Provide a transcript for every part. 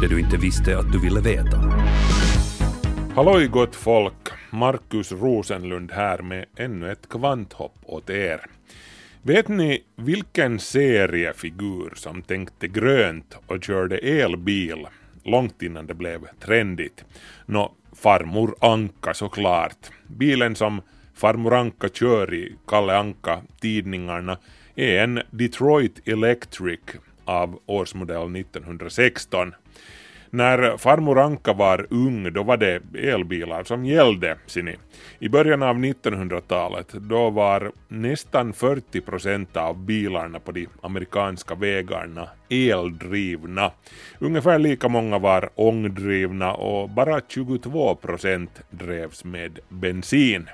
det du inte visste att du ville veta. Halloj gott folk! Markus Rosenlund här med ännu ett kvanthopp åt er. Vet ni vilken seriefigur som tänkte grönt och körde elbil långt innan det blev trendigt? Nå, farmor Anka såklart. Bilen som farmor Anka kör i Kalle Anka-tidningarna är en Detroit Electric av årsmodell 1916. När farmor Anka var ung då var det elbilar som gällde. Sini. I början av 1900-talet då var nästan 40 procent av bilarna på de amerikanska vägarna eldrivna. Ungefär lika många var ångdrivna och bara 22 procent drevs med bensin.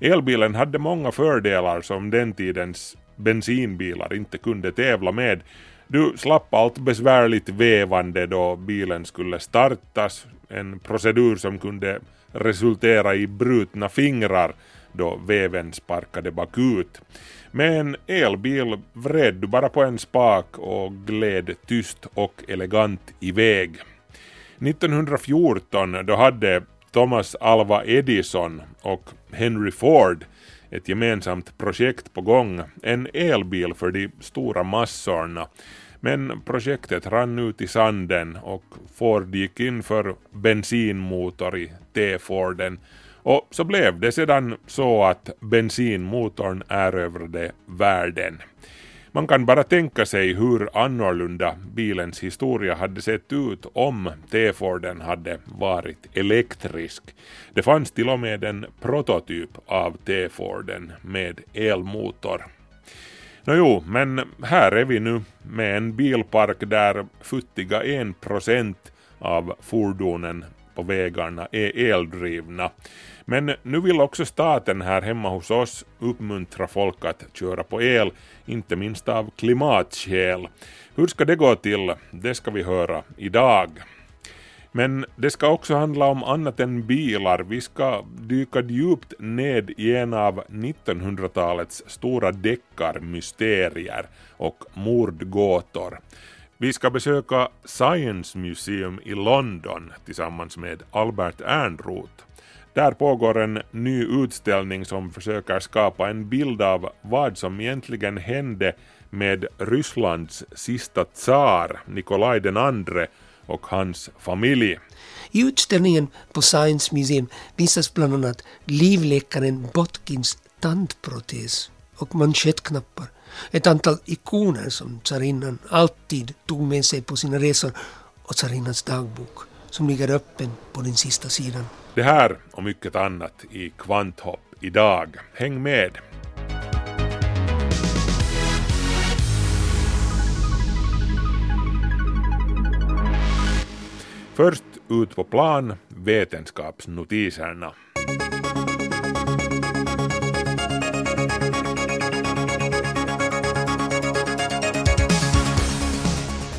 Elbilen hade många fördelar som den tidens bensinbilar inte kunde tävla med du slapp allt besvärligt vevande då bilen skulle startas, en procedur som kunde resultera i brutna fingrar då veven sparkade bakut. Med en elbil vred du bara på en spak och gled tyst och elegant iväg. 1914 då hade Thomas Alva Edison och Henry Ford ett gemensamt projekt på gång, en elbil för de stora massorna. Men projektet rann ut i sanden och Ford gick in för bensinmotor i T-Forden och så blev det sedan så att bensinmotorn erövrade världen. Man kan bara tänka sig hur annorlunda bilens historia hade sett ut om T-Forden hade varit elektrisk. Det fanns till och med en prototyp av T-Forden med elmotor. No jo, men här är vi nu med en bilpark där futtiga 1% av fordonen på vägarna är eldrivna. Men nu vill också staten här hemma hos oss uppmuntra folk att köra på el, inte minst av klimatskäl. Hur ska det gå till? Det ska vi höra idag. Men det ska också handla om annat än bilar. Vi ska dyka djupt ned i en av 1900-talets stora deckarmysterier och mordgåtor. Vi ska besöka Science Museum i London tillsammans med Albert Ernroth. Där pågår en ny utställning som försöker skapa en bild av vad som egentligen hände med Rysslands sista tsar, Nikolaj den andre, och hans familj. I utställningen på Science Museum visas bland annat livläkaren Botkins tandprotes och manschettknappar. Ett antal ikoner som tsarinnan alltid tog med sig på sina resor och tsarinnans dagbok som ligger öppen på den sista sidan. Det här och mycket annat i Kvanthopp idag. Häng med! Först ut på plan, vetenskapsnotiserna.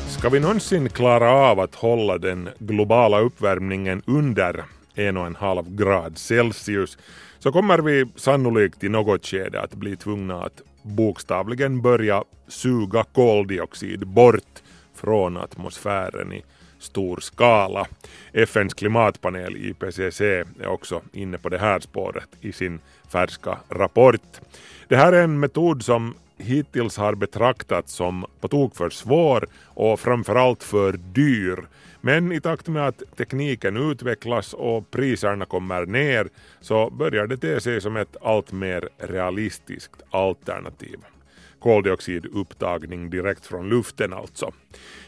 Ska vi någonsin klara av att hålla den globala uppvärmningen under en och en halv grad Celsius så kommer vi sannolikt i något skede att bli tvungna att bokstavligen börja suga koldioxid bort från atmosfären i stor skala. FNs klimatpanel IPCC är också inne på det här spåret i sin färska rapport. Det här är en metod som hittills har betraktats som på tok för svår och framförallt för dyr. Men i takt med att tekniken utvecklas och priserna kommer ner så börjar det te sig som ett allt mer realistiskt alternativ. Koldioxidupptagning direkt från luften alltså.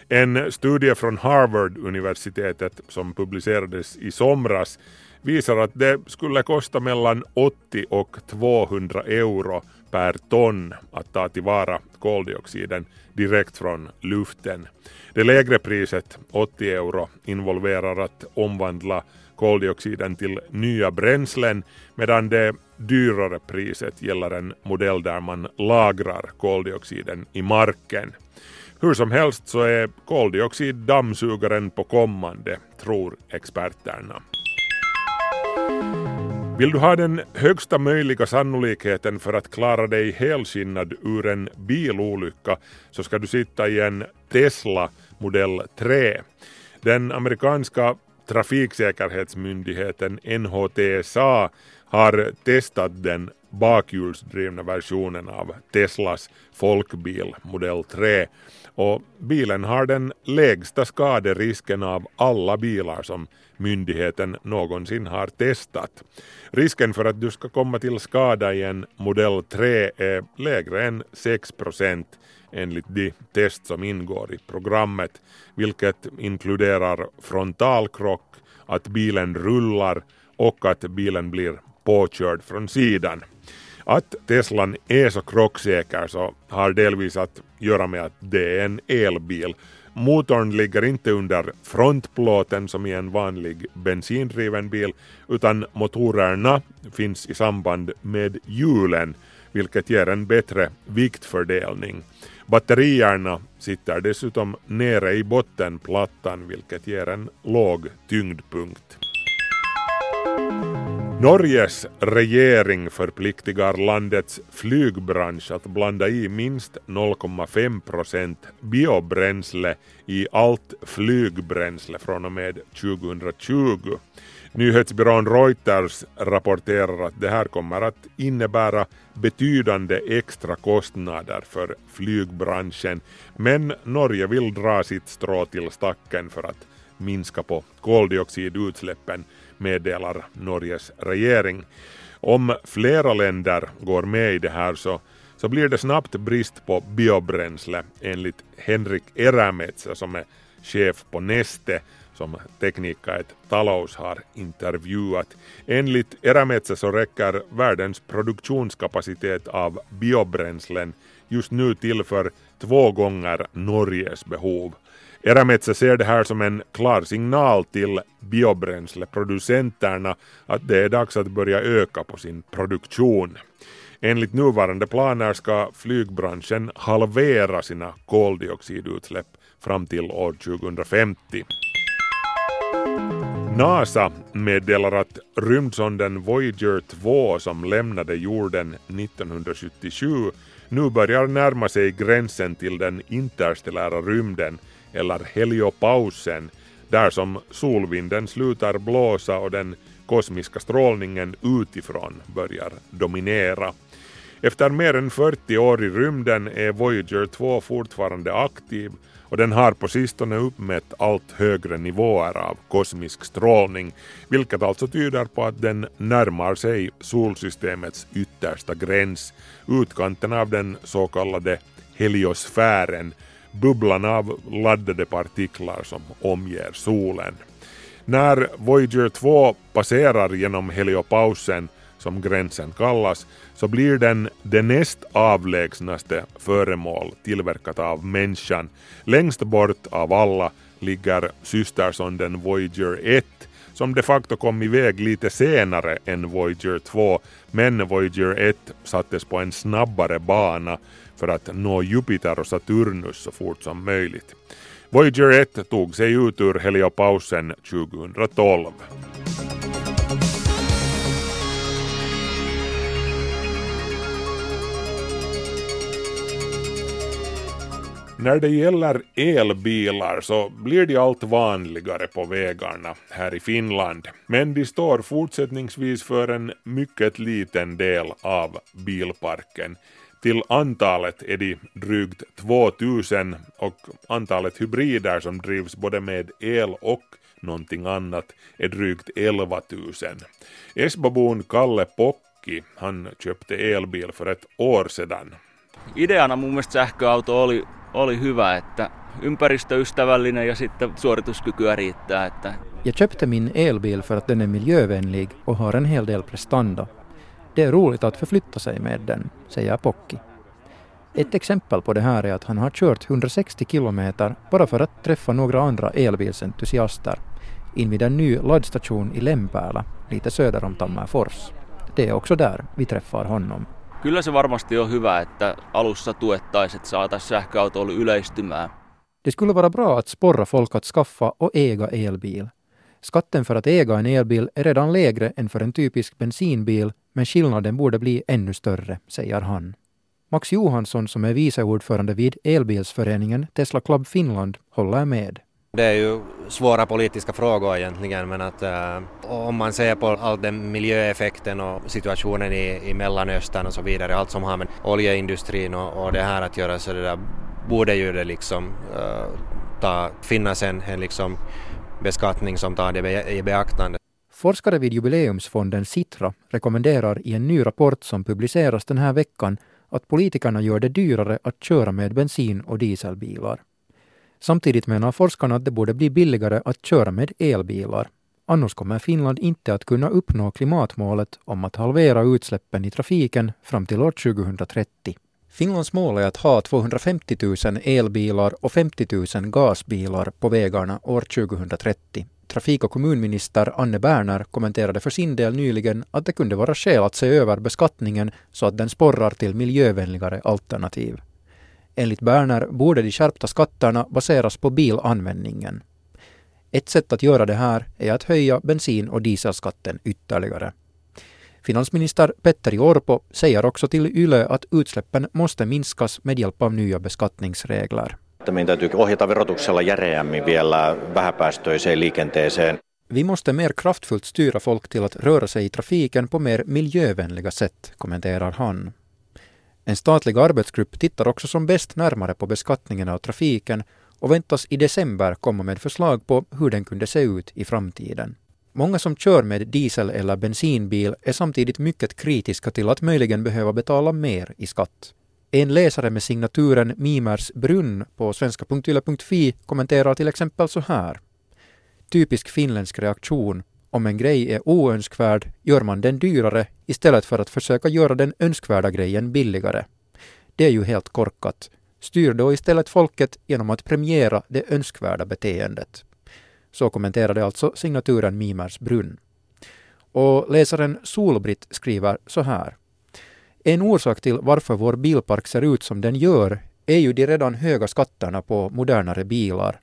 En studie från Harvard-universitetet som publicerades i somras visar att det skulle kosta mellan 80 och 200 euro per ton att ta tillvara koldioxiden direkt från luften. Det lägre priset, 80 euro, involverar att omvandla koldioxiden till nya bränslen medan det dyrare priset gäller en modell där man lagrar koldioxiden i marken. Hur som helst så är koldioxid dammsugaren på kommande, tror experterna. Vill du ha den högsta möjliga sannolikheten för att klara dig helskinnad ur en bilolycka så ska du sitta i en Tesla modell 3. Den amerikanska trafiksäkerhetsmyndigheten NHTSA har testat den bakhjulsdrivna versionen av Teslas folkbil modell 3 och bilen har den lägsta skaderisken av alla bilar som myndigheten någonsin har testat. Risken för att du ska komma till skada i en modell 3 är lägre än 6 procent enligt de test som ingår i programmet, vilket inkluderar frontalkrock, att bilen rullar och att bilen blir påkörd från sidan. Att Teslan är så krocksäker så har delvis att göra med att det är en elbil. Motorn ligger inte under frontplåten som i en vanlig bensindriven bil utan motorerna finns i samband med hjulen vilket ger en bättre viktfördelning. Batterierna sitter dessutom nere i bottenplattan vilket ger en låg tyngdpunkt. Norges regering förpliktigar landets flygbransch att blanda i minst 0,5 procent biobränsle i allt flygbränsle från och med 2020. Nyhetsbyrån Reuters rapporterar att det här kommer att innebära betydande extra kostnader för flygbranschen men Norge vill dra sitt strå till stacken för att minska på koldioxidutsläppen meddelar Norges regering. Om flera länder går med i det här så, så blir det snabbt brist på biobränsle enligt Henrik Erämetsä som är chef på Neste som Teknika ett talous har intervjuat. Enligt Erämetsä så räcker världens produktionskapacitet av biobränslen just nu till för två gånger Norges behov. Erametsä ser det här som en klar signal till biobränsleproducenterna att det är dags att börja öka på sin produktion. Enligt nuvarande planer ska flygbranschen halvera sina koldioxidutsläpp fram till år 2050. NASA meddelar att rymdsonden Voyager 2 som lämnade jorden 1977 nu börjar närma sig gränsen till den interstellära rymden eller heliopausen, där som solvinden slutar blåsa och den kosmiska strålningen utifrån börjar dominera. Efter mer än 40 år i rymden är Voyager 2 fortfarande aktiv och den har på sistone uppmätt allt högre nivåer av kosmisk strålning, vilket alltså tyder på att den närmar sig solsystemets yttersta gräns, utkanten av den så kallade heliosfären, bubblan av laddade partiklar som omger solen. När Voyager 2 passerar genom heliopausen, som gränsen kallas, så blir den det näst avlägsnaste föremål tillverkat av människan. Längst bort av alla ligger systersonden Voyager 1 som de facto kom iväg lite senare än Voyager 2 men Voyager 1 sattes på en snabbare bana för att nå Jupiter och Saturnus så fort som möjligt. Voyager 1 tog sig ut ur heliopausen 2012. När det gäller elbilar så blir de allt vanligare på vägarna här i Finland, men de står fortsättningsvis för en mycket liten del av bilparken. Till antalet är de drygt 2000 och antalet hybrider som drivs både med el och någonting annat är drygt 11 000. Esbobon Kalle Pokki, han köpte elbil för ett år sedan. Ideana mun mielestä sähköauto oli, oli hyvä, että ympäristöystävällinen ja sitten suorituskykyä riittää. Että... Jag köpte min elbil för att den är miljövänlig och har en hel del prestanda. Det är roligt att förflytta sig med den, säger Pocki. Ett exempel på det här är att han har kört 160 kilometer bara för att träffa några andra elbilsentusiaster invid en ny laddstation i Lempäällä, lite söder om Tammerfors. Det är också där vi träffar honom. Kyllä se varmasti on hyvä, että alussa tuettaisiin, että saataisiin sähköautoilu yleistymään. Det skulle vara bra att sporra folk att skaffa och äga elbil. Skatten för att äga en elbil är redan lägre än för en typisk bensinbil, men skillnaden borde bli ännu större, säger han. Max Johansson, som är vice ordförande vid elbilsföreningen Tesla Club Finland, håller med. Det är ju svåra politiska frågor egentligen men att äh, om man ser på all den miljöeffekten och situationen i, i Mellanöstern och så vidare, allt som har med oljeindustrin och, och det här att göra så det där borde ju det liksom äh, ta, finnas en, en liksom beskattning som tar det i beaktande. Forskare vid jubileumsfonden Citra rekommenderar i en ny rapport som publiceras den här veckan att politikerna gör det dyrare att köra med bensin och dieselbilar. Samtidigt menar forskarna att det borde bli billigare att köra med elbilar. Annars kommer Finland inte att kunna uppnå klimatmålet om att halvera utsläppen i trafiken fram till år 2030. Finlands mål är att ha 250 000 elbilar och 50 000 gasbilar på vägarna år 2030. Trafik och kommunminister Anne Berner kommenterade för sin del nyligen att det kunde vara skäl att se över beskattningen så att den sporrar till miljövänligare alternativ. Enligt Berner borde de skärpta skatterna baseras på bilanvändningen. Ett sätt att göra det här är att höja bensin och dieselskatten ytterligare. Finansminister Petteri Orpo säger också till YLE att utsläppen måste minskas med hjälp av nya beskattningsregler. Meidän täytyy ohjata verotuksella järeämmin vielä vähäpäästöiseen liikenteeseen. Vi måste mer kraftfullt styra folk till att röra sig i trafiken på mer miljövänliga sätt, kommenterar han. En statlig arbetsgrupp tittar också som bäst närmare på beskattningen av trafiken och väntas i december komma med förslag på hur den kunde se ut i framtiden. Många som kör med diesel eller bensinbil är samtidigt mycket kritiska till att möjligen behöva betala mer i skatt. En läsare med signaturen Mimers brunn på svenska.yle.fi kommenterar till exempel så här. Typisk finländsk reaktion. Om en grej är oönskvärd gör man den dyrare istället för att försöka göra den önskvärda grejen billigare. Det är ju helt korkat. Styr då istället folket genom att premiera det önskvärda beteendet. Så kommenterade alltså signaturen Mimers brunn. Och läsaren Solbritt skriver så här. En orsak till varför vår bilpark ser ut som den gör är ju de redan höga skatterna på modernare bilar.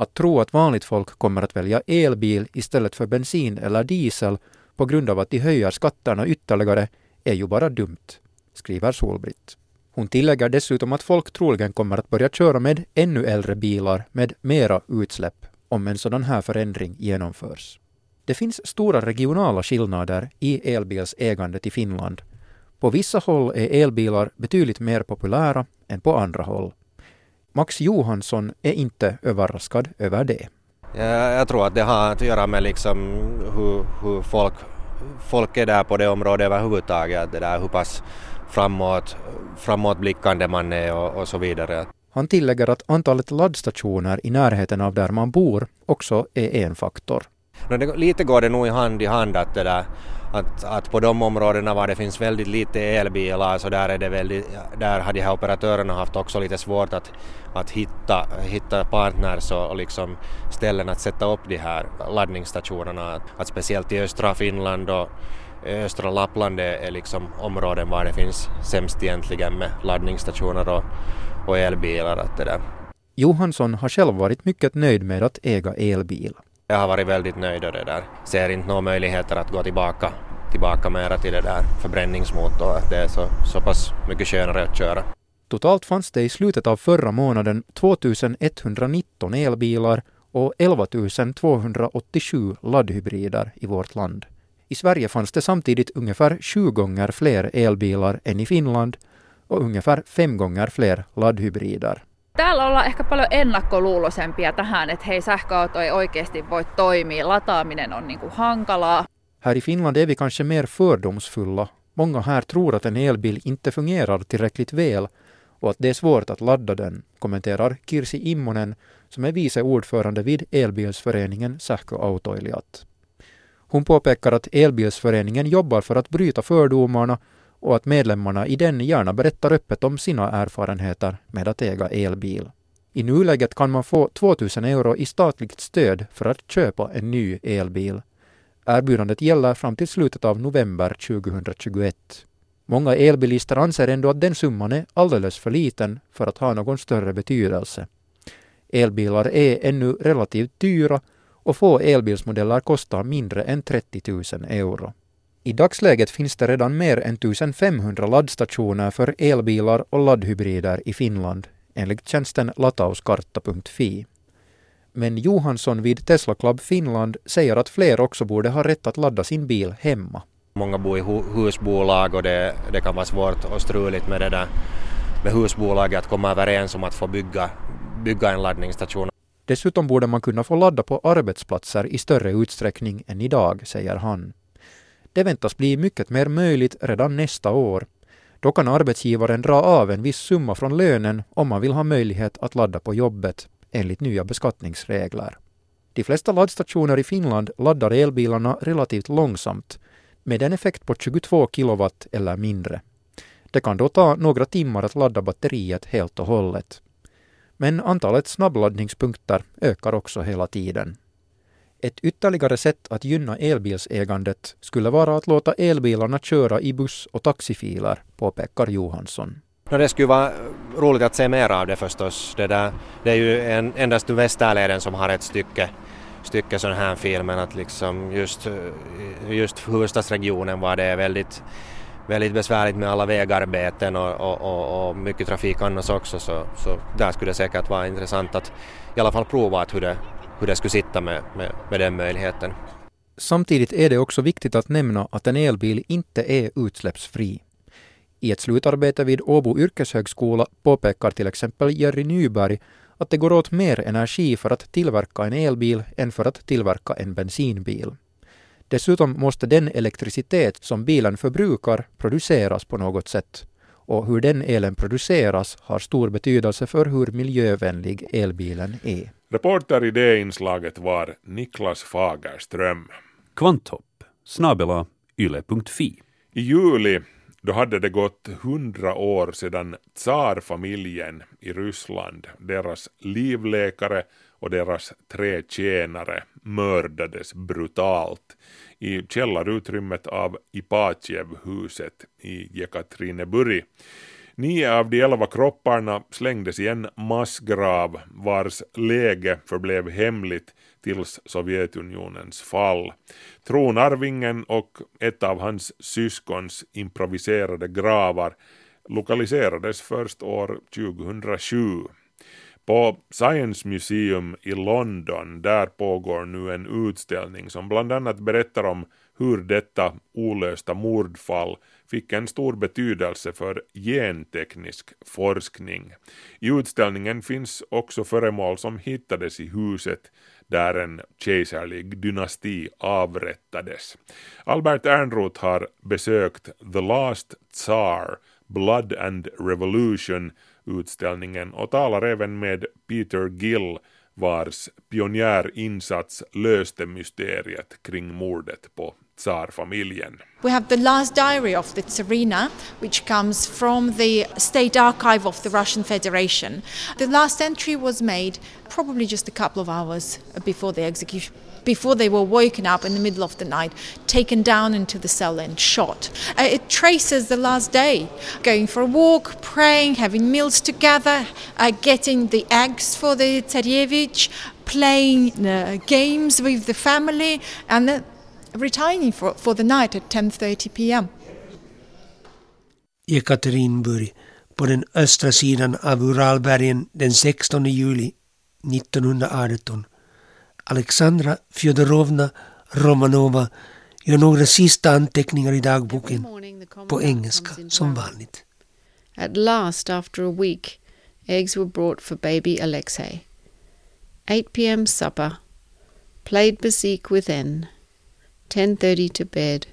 Att tro att vanligt folk kommer att välja elbil istället för bensin eller diesel på grund av att de höjer skatterna ytterligare är ju bara dumt, skriver Solbritt. Hon tillägger dessutom att folk troligen kommer att börja köra med ännu äldre bilar med mera utsläpp om en sådan här förändring genomförs. Det finns stora regionala skillnader i elbilsägandet i Finland. På vissa håll är elbilar betydligt mer populära än på andra håll. Max Johansson är inte överraskad över det. Jag, tror att det har att göra med liksom hur, hur folk, folk är där på det området överhuvudtaget, det där hur pass framåt, framåtblickande man är och, och så vidare. Han tillägger att antalet laddstationer i närheten av där man bor också är en faktor. Lite går det nog i hand i hand att, det där, att, att på de områdena var det finns väldigt lite elbilar så där, är det väldigt, där har de här operatörerna haft också lite svårt att, att hitta, hitta partners och, och liksom ställen att sätta upp de här laddningsstationerna. Att, att speciellt i östra Finland och östra Lappland är liksom områden var det finns sämst egentligen med laddningsstationer och, och elbilar. Att det där. Johansson har själv varit mycket nöjd med att äga elbil. Jag har varit väldigt nöjd och det där. Ser inte några möjligheter att gå tillbaka, tillbaka mera till det där förbränningsmotorn. Att det är så, så pass mycket skönare att köra. Totalt fanns det i slutet av förra månaden 2119 elbilar och 11 287 laddhybrider i vårt land. I Sverige fanns det samtidigt ungefär sju gånger fler elbilar än i Finland och ungefär fem gånger fler laddhybrider. Täällä ollaan ehkä paljon ennakkoluuloisempia tähän, että hei sähköauto ei oikeasti voi toimia, lataaminen on niin kuin hankalaa. Här i Finland är vi kanske mer fördomsfulla. Många här tror att en elbil inte fungerar tillräckligt väl och att det är svårt att ladda den, kommenterar Kirsi Immonen som är vice ordförande vid elbilsföreningen Sähköautoilijat. Hon påpekar att Elbilsföreningen jobbar för att bryta fördomarna och att medlemmarna i den gärna berättar öppet om sina erfarenheter med att äga elbil. I nuläget kan man få 2000 euro i statligt stöd för att köpa en ny elbil. Erbjudandet gäller fram till slutet av november 2021. Många elbilister anser ändå att den summan är alldeles för liten för att ha någon större betydelse. Elbilar är ännu relativt dyra och få elbilsmodeller kostar mindre än 30 000 euro. I dagsläget finns det redan mer än 1500 laddstationer för elbilar och laddhybrider i Finland, enligt tjänsten latauskarta.fi. Men Johansson vid Tesla Club Finland säger att fler också borde ha rätt att ladda sin bil hemma. Många bor i hu husbolag och det, det kan vara svårt och struligt med det där med husbolaget att komma överens om att få bygga, bygga en laddningsstation. Dessutom borde man kunna få ladda på arbetsplatser i större utsträckning än idag, säger han. Det väntas bli mycket mer möjligt redan nästa år. Då kan arbetsgivaren dra av en viss summa från lönen om man vill ha möjlighet att ladda på jobbet, enligt nya beskattningsregler. De flesta laddstationer i Finland laddar elbilarna relativt långsamt, med en effekt på 22 kilowatt eller mindre. Det kan då ta några timmar att ladda batteriet helt och hållet. Men antalet snabbladdningspunkter ökar också hela tiden. Ett ytterligare sätt att gynna elbilsägandet skulle vara att låta elbilarna köra i buss och taxifiler, påpekar Johansson. No, det skulle vara roligt att se mer av det förstås. Det, där, det är ju en, endast Västerleden som har ett stycke, stycke sån här fil men att liksom just, just huvudstadsregionen var det väldigt, väldigt besvärligt med alla vägarbeten och, och, och, och mycket trafik annars också så, så där skulle det säkert vara intressant att i alla fall prova att hur det, hur det skulle sitta med, med, med den möjligheten. Samtidigt är det också viktigt att nämna att en elbil inte är utsläppsfri. I ett slutarbete vid Åbo yrkeshögskola påpekar till exempel Jerry Nyberg att det går åt mer energi för att tillverka en elbil än för att tillverka en bensinbil. Dessutom måste den elektricitet som bilen förbrukar produceras på något sätt. Och hur den elen produceras har stor betydelse för hur miljövänlig elbilen är. Reporter i det inslaget var Niklas Fagerström. Kvanthopp snabela yle.fi. I juli då hade det gått hundra år sedan tsarfamiljen i Ryssland, deras livläkare och deras tre tjänare mördades brutalt i källarutrymmet av Ipatjev-huset i Jekaterineburg. Nio av de elva kropparna slängdes i en massgrav vars läge förblev hemligt tills Sovjetunionens fall. Tronarvingen och ett av hans syskons improviserade gravar lokaliserades först år 2007. På Science Museum i London där pågår nu en utställning som bland annat berättar om hur detta olösta mordfall fick en stor betydelse för genteknisk forskning. I utställningen finns också föremål som hittades i huset där en kejserlig dynasti avrättades. Albert Ernroth har besökt The Last Tsar, Blood and Revolution utställningen och talar även med Peter Gill vars pionjärinsats löste mysteriet kring mordet på We have the last diary of the Tsarina, which comes from the State Archive of the Russian Federation. The last entry was made probably just a couple of hours before the execution before they were woken up in the middle of the night, taken down into the cell and shot. Uh, it traces the last day, going for a walk, praying, having meals together, uh, getting the eggs for the Tsarevich, playing uh, games with the family, and retiring for, for the night at 10.30 p.m. Jekaterinburg på den östra sidan av Uralbergen den 16 juli 1918. Alexandra Fjodorovna Romanova gör några sista anteckningar i dagboken på engelska som vanligt. At last, after a week, eggs were brought for baby Alexei. 8 p.m. supper. Played bezique within. 10.30 to bed.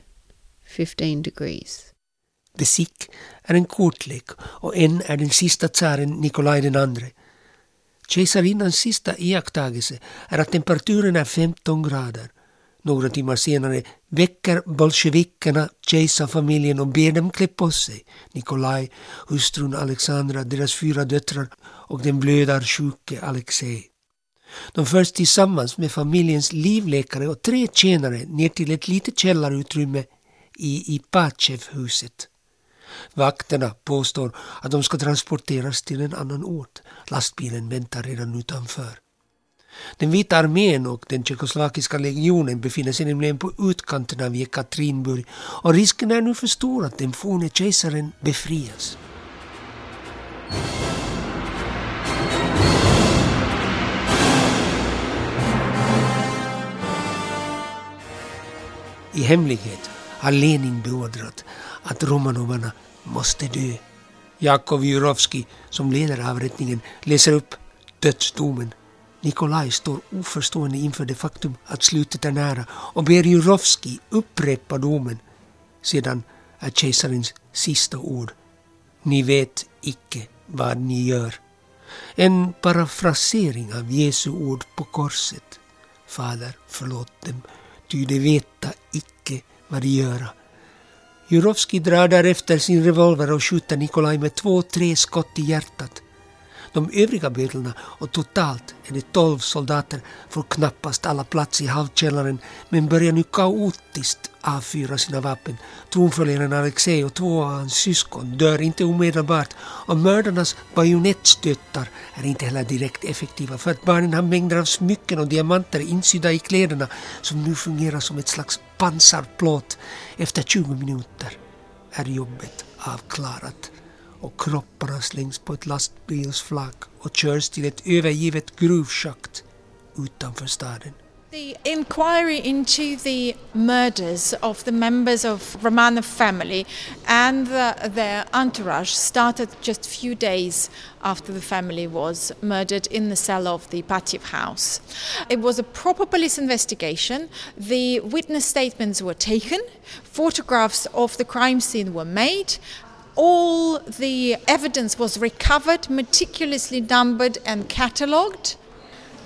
15 degrees. Besik är en kortlek och en är den sista tsaren Nikolaj den andre. Kejsarinnans sista iakttagelse är att temperaturen är 15 grader. Några timmar senare väcker bolsjevikerna kejsarfamiljen och ber dem klä på sig. Nikolaj, hustrun Alexandra, deras fyra döttrar och den blödarsjuke Alexej. De förs tillsammans med familjens livläkare och tre tjänare ner till ett litet källarutrymme i Ipachev-huset. Vakterna påstår att de ska transporteras till en annan ort. Lastbilen väntar redan utanför. Den vita armén och den tjeckoslovakiska legionen befinner sig nämligen på utkanten av Jekaterinburg och risken är nu för stor att den forne kejsaren befrias. I hemlighet har Lenin beordrat att romanoverna måste dö. Jakov Jurovski, som leder avrättningen, läser upp dödsdomen. Nikolaj står oförstående inför det faktum att slutet är nära och ber Jurovski upprepa domen. Sedan är kejsarens sista ord. Ni vet icke vad ni gör. En parafrasering av Jesu ord på korset. Fader, förlåt dem, ty de veta icke vad de göra. Jurovski drar därefter sin revolver och skjuter Nikolaj med två, tre skott i hjärtat. De övriga bödlarna, och totalt är det tolv soldater, får knappast alla plats i halvkällaren men börjar nu kaotiskt avfyra sina vapen. Tronföljaren Alexei och två av hans syskon dör inte omedelbart och mördarnas bajonettstötar är inte heller direkt effektiva för att barnen har mängder av smycken och diamanter insydda i kläderna som nu fungerar som ett slags pansarplåt. Efter 20 minuter är jobbet avklarat slängs på ett lastbilsflak och körs till ett övergivet gruvschakt utanför staden. The inquiry into the murders of the members of Romanov family and the, their entourage started just a few days after the family was murdered in the cell of the Patyev house. It was a proper police investigation. The witness statements were taken, photographs of the crime scene were made, all the evidence was recovered, meticulously numbered and catalogued.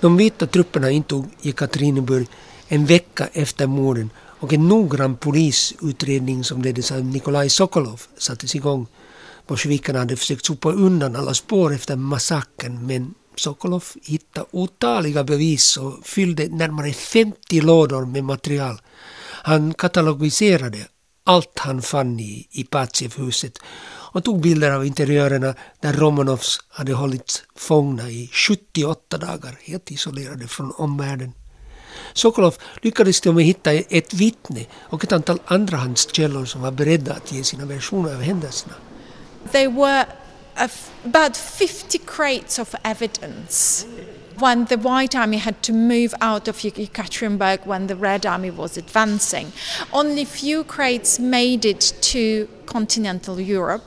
De vita trupperna intog Jekaterinburg en vecka efter morden och en noggrann polisutredning som leddes av Nikolaj Sokolov sattes igång. Bolsjevikerna hade försökt sopa undan alla spår efter massakern men Sokolov hittade otaliga bevis och fyllde närmare 50 lådor med material. Han katalogiserade allt han fann i, i Patsjev-huset och tog bilder av interiörerna där Romanovs hade hållits fångna i 78 dagar, helt isolerade från omvärlden. Sokolov lyckades till och med hitta ett vittne och ett antal andrahandskällor som var beredda att ge sina versioner av händelserna. There were about 50 crates of evidence when the White Army had to move out of Yekaterinburg when the Red Army was advancing. Only few crates made it to continental Europe.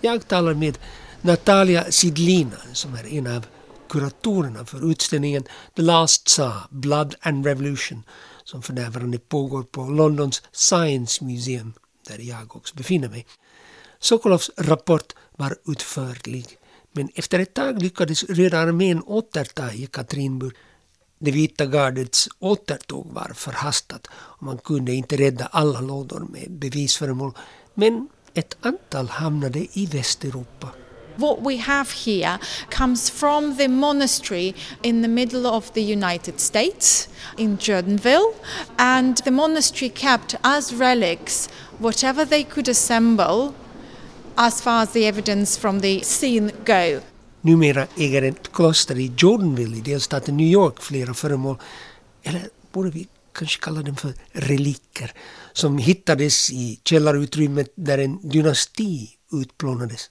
Jag talar med Natalia Sidlina som är en av kuratorerna för utställningen The Last Tsar, Blood and Revolution som för närvarande pågår på Londons Science Museum där jag också befinner mig. Sokolovs rapport var utförlig men efter ett tag lyckades Röda armén återta Jekaterinburg. Det vita gardets återtåg var förhastat och man kunde inte rädda alla lådor med bevisföremål men ett antal hamnade i Västeuropa. What we have here comes from the monastery in the middle of the United States in Jordanville, and the monastery kept as relics whatever they could assemble as far as the evidence from the scene go. Numera äger ett kloster i Jordanville i delstaten New York flera föremål, eller borde vi kanske kalla dem för reliker, som hittades i källarutrymmet där en dynasti utplånades.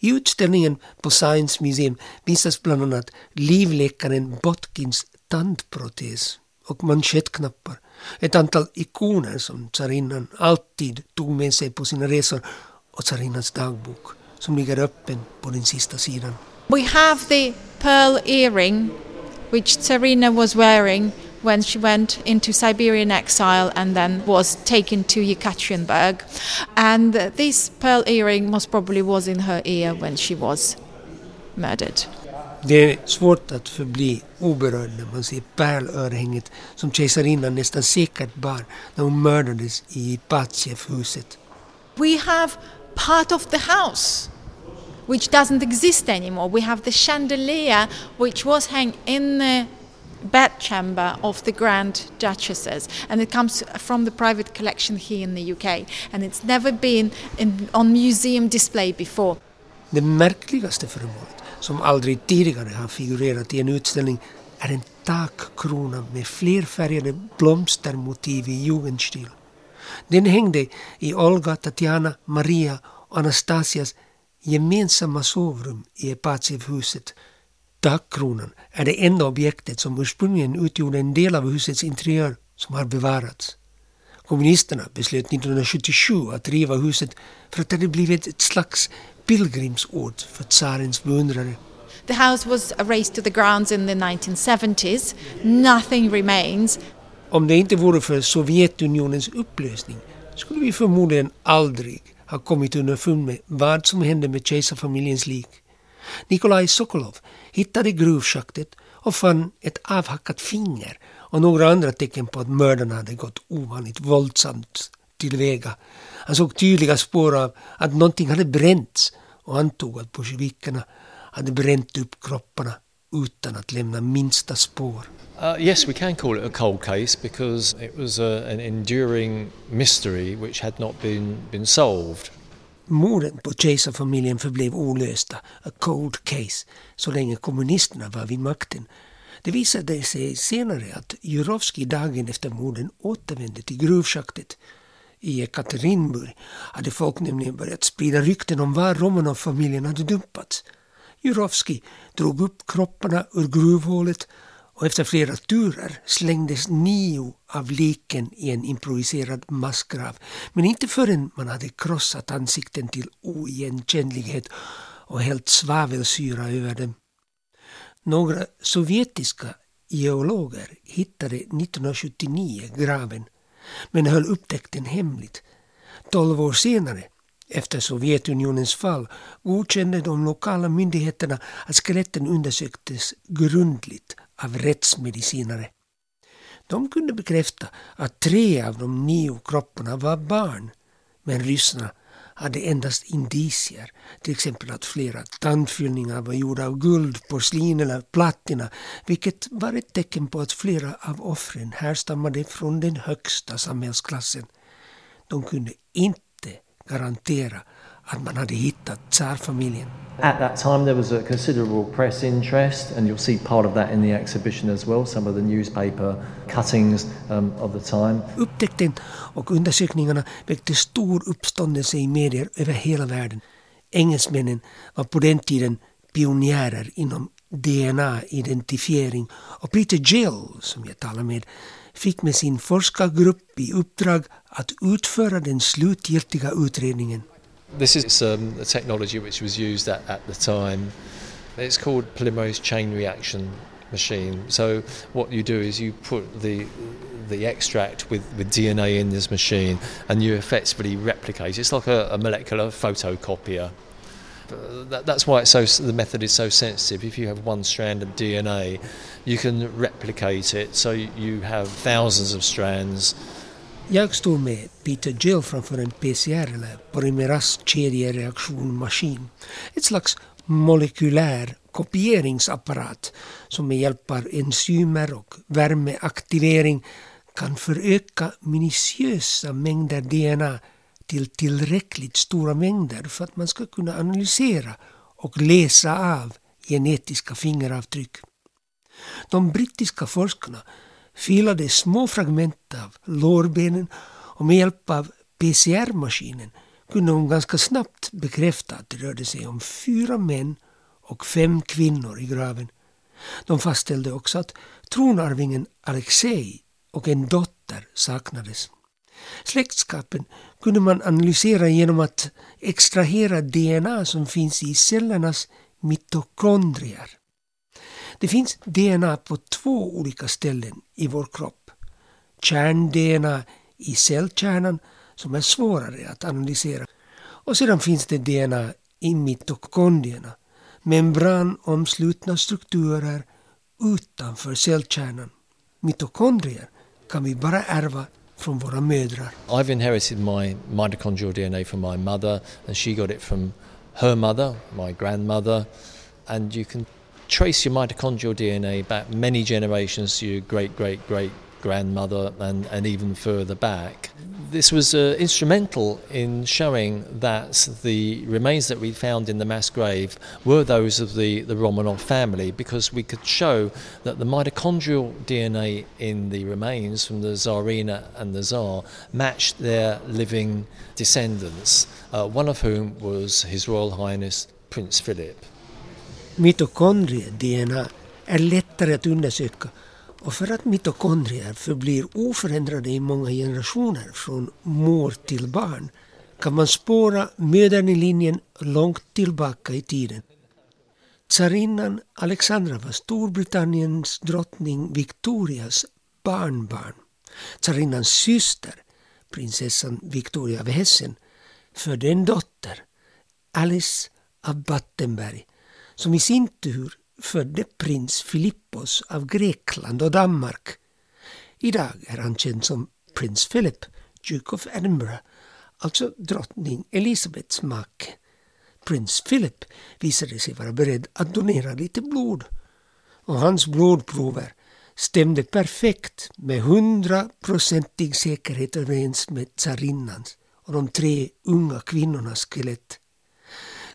I utställningen på Science Museum visas bland annat livläkaren Botkins tandprotes och manschettknappar, ett antal ikoner som tsarinnan alltid tog med sig på sina resor och tsarinnans dagbok som ligger öppen på den sista sidan. We have the pearl earring which Tsarina was wearing when she went into Siberian exile and then was taken to Yekaterinburg. And this pearl earring most probably was in her ear when she was murdered. Det är svårt att förbli oberörd när man ser pärlörhänget som kejsarinnan nästan säkert bar när hon mördades i Patsjev-huset. We have part of the house which doesn't exist anymore. We have the chandelier which was hung in the bedchamber of the Grand Duchesses, and it comes from the private collection here in the UK, and it's never been in, on museum display before. Det märkligaste föremålet, som aldrig tidigare har figurerat i en utställning, är er en takkrona med flerfärgade blomstermotiv i jugendstil. Den hängde i Olga, Tatjana, Maria och Anastasias gemensamma sovrum i Epatsiv-huset. Takkronan är det enda objektet som ursprungligen utgjorde en del av husets interiör som har bevarats. Kommunisterna beslöt 1977 att riva huset för att det hade blivit ett slags pilgrimsort för tsarens beundrare. The house was razed to the grounds in the 1970s. Nothing remains. Om det inte vore för Sovjetunionens upplösning skulle vi förmodligen aldrig ha kommit underfund med vad som hände med kejsarfamiljens lik. Nikolaj Sokolov hittade gruvschaktet och fann ett avhackat finger och några andra tecken på att mördarna hade gått ovanligt våldsamt tillväga. Han såg tydliga spår av att någonting hade bränts och antog att bolsjevikerna hade bränt upp kropparna utan att lämna minsta spår. Uh, yes, we can call it a cold case because it was a, an enduring mystery which had not been, been solved. Morden på kejsarfamiljen förblev olösta, a cold case, så länge kommunisterna var vid makten. Det visade sig senare att Jurovskij dagen efter morden återvände till gruvschaktet. I Ekaterinburg hade folk nämligen börjat sprida rykten om var Romanov-familjen hade dumpats. Jurovskij drog upp kropparna ur gruvhålet och efter flera turer slängdes nio av liken i en improviserad massgrav. Men inte förrän man hade krossat ansikten till oigenkännlighet och hällt svavelsyra över dem. Några sovjetiska geologer hittade 1979 graven men höll upptäckten hemligt. Tolv år senare, efter Sovjetunionens fall, godkände de lokala myndigheterna att skeletten undersöktes grundligt av rättsmedicinare. De kunde bekräfta att tre av de nio kropparna var barn, men ryssarna hade endast indicier, till exempel att flera tandfyllningar var gjorda av guld, porslin eller platina, vilket var ett tecken på att flera av offren härstammade från den högsta samhällsklassen. De kunde inte garantera att man hade hittat tsarfamiljen. At that time, there was a considerable press interest, and you'll see part of that in the exhibition as well. Some of the newspaper cuttings um, of the time. Upptäckten och undersökningarna väckte stor uppståndelse i medier över hela världen. Engelsmännen var på den tiden pionjärer inom DNA-identifiering och Peter Gill, som jag talar med, fick med sin forskargrupp i uppdrag att utföra den slutgiltiga utredningen. This is um, a technology which was used at, at the time. It's called polymerase chain reaction machine. So what you do is you put the the extract with, with DNA in this machine and you effectively replicate. It's like a, a molecular photocopier. That, that's why it's so the method is so sensitive. If you have one strand of DNA, you can replicate it so you have thousands of strands Jag stod med Peter Gill framför en PCR eller polymeraskedjereaktionmaskin. Ett slags molekylär kopieringsapparat som med hjälp av enzymer och värmeaktivering kan föröka minutiösa mängder DNA till tillräckligt stora mängder för att man ska kunna analysera och läsa av genetiska fingeravtryck. De brittiska forskarna filade små fragment av lårbenen och med hjälp av PCR-maskinen kunde hon ganska snabbt bekräfta att det rörde sig om fyra män och fem kvinnor i graven. De fastställde också att tronarvingen Alexei och en dotter saknades. Släktskapen kunde man analysera genom att extrahera DNA som finns i cellernas mitokondrier. Det finns DNA på två olika ställen i vår kropp. Kärn-DNA i cellkärnan som är svårare att analysera. Och sedan finns det DNA i mitokondrierna membranomslutna strukturer utanför cellkärnan. Mitokondrier kan vi bara ärva från våra mödrar. I've inherited my mitochondrial DNA from my mother, and she got it from her mother, my grandmother, and you can trace your mitochondrial DNA back many generations to your great great great grandmother and, and even further back. This was uh, instrumental in showing that the remains that we found in the mass grave were those of the, the Romanov family because we could show that the mitochondrial DNA in the remains from the Tsarina and the Tsar matched their living descendants, uh, one of whom was His Royal Highness Prince Philip. Mitokondrie-DNA är lättare att undersöka och för att mitokondrier förblir oförändrade i många generationer från mor till barn kan man spåra mödern i linjen långt tillbaka i tiden. Tsarinnan Alexandra var Storbritanniens drottning Victorias barnbarn. Tsarinnans syster, prinsessan Victoria av Hessen, födde en dotter, Alice av Battenberg, som i sin tur födde prins Filippos av Grekland och Danmark. Idag är han känd som prins Philip, Duke of Edinburgh, alltså drottning Elisabeths make. Prins Philip visade sig vara beredd att donera lite blod och hans blodprover stämde perfekt med hundraprocentig säkerhet överens med tsarinnans och de tre unga kvinnornas skelett.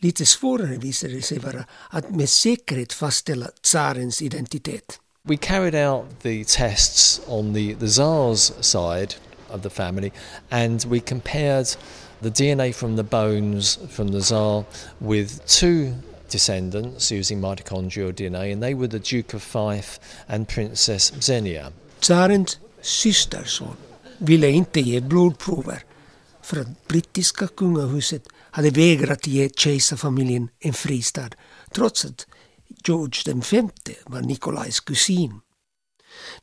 Lite svårare visade det sig vara att med säkerhet fastställa tsarens identitet. We carried out the tests on the, the Tsar's side of the family and we compared the DNA from the bones from the Tsar with two descendants using mitochondrial DNA and they were the Duke of Fife and Princess Xenia. Tsarens systerson ville inte ge blodprover för att brittiska kungahuset hade vägrat ge kejsarfamiljen en fristad trots att George V var Nikolajs kusin.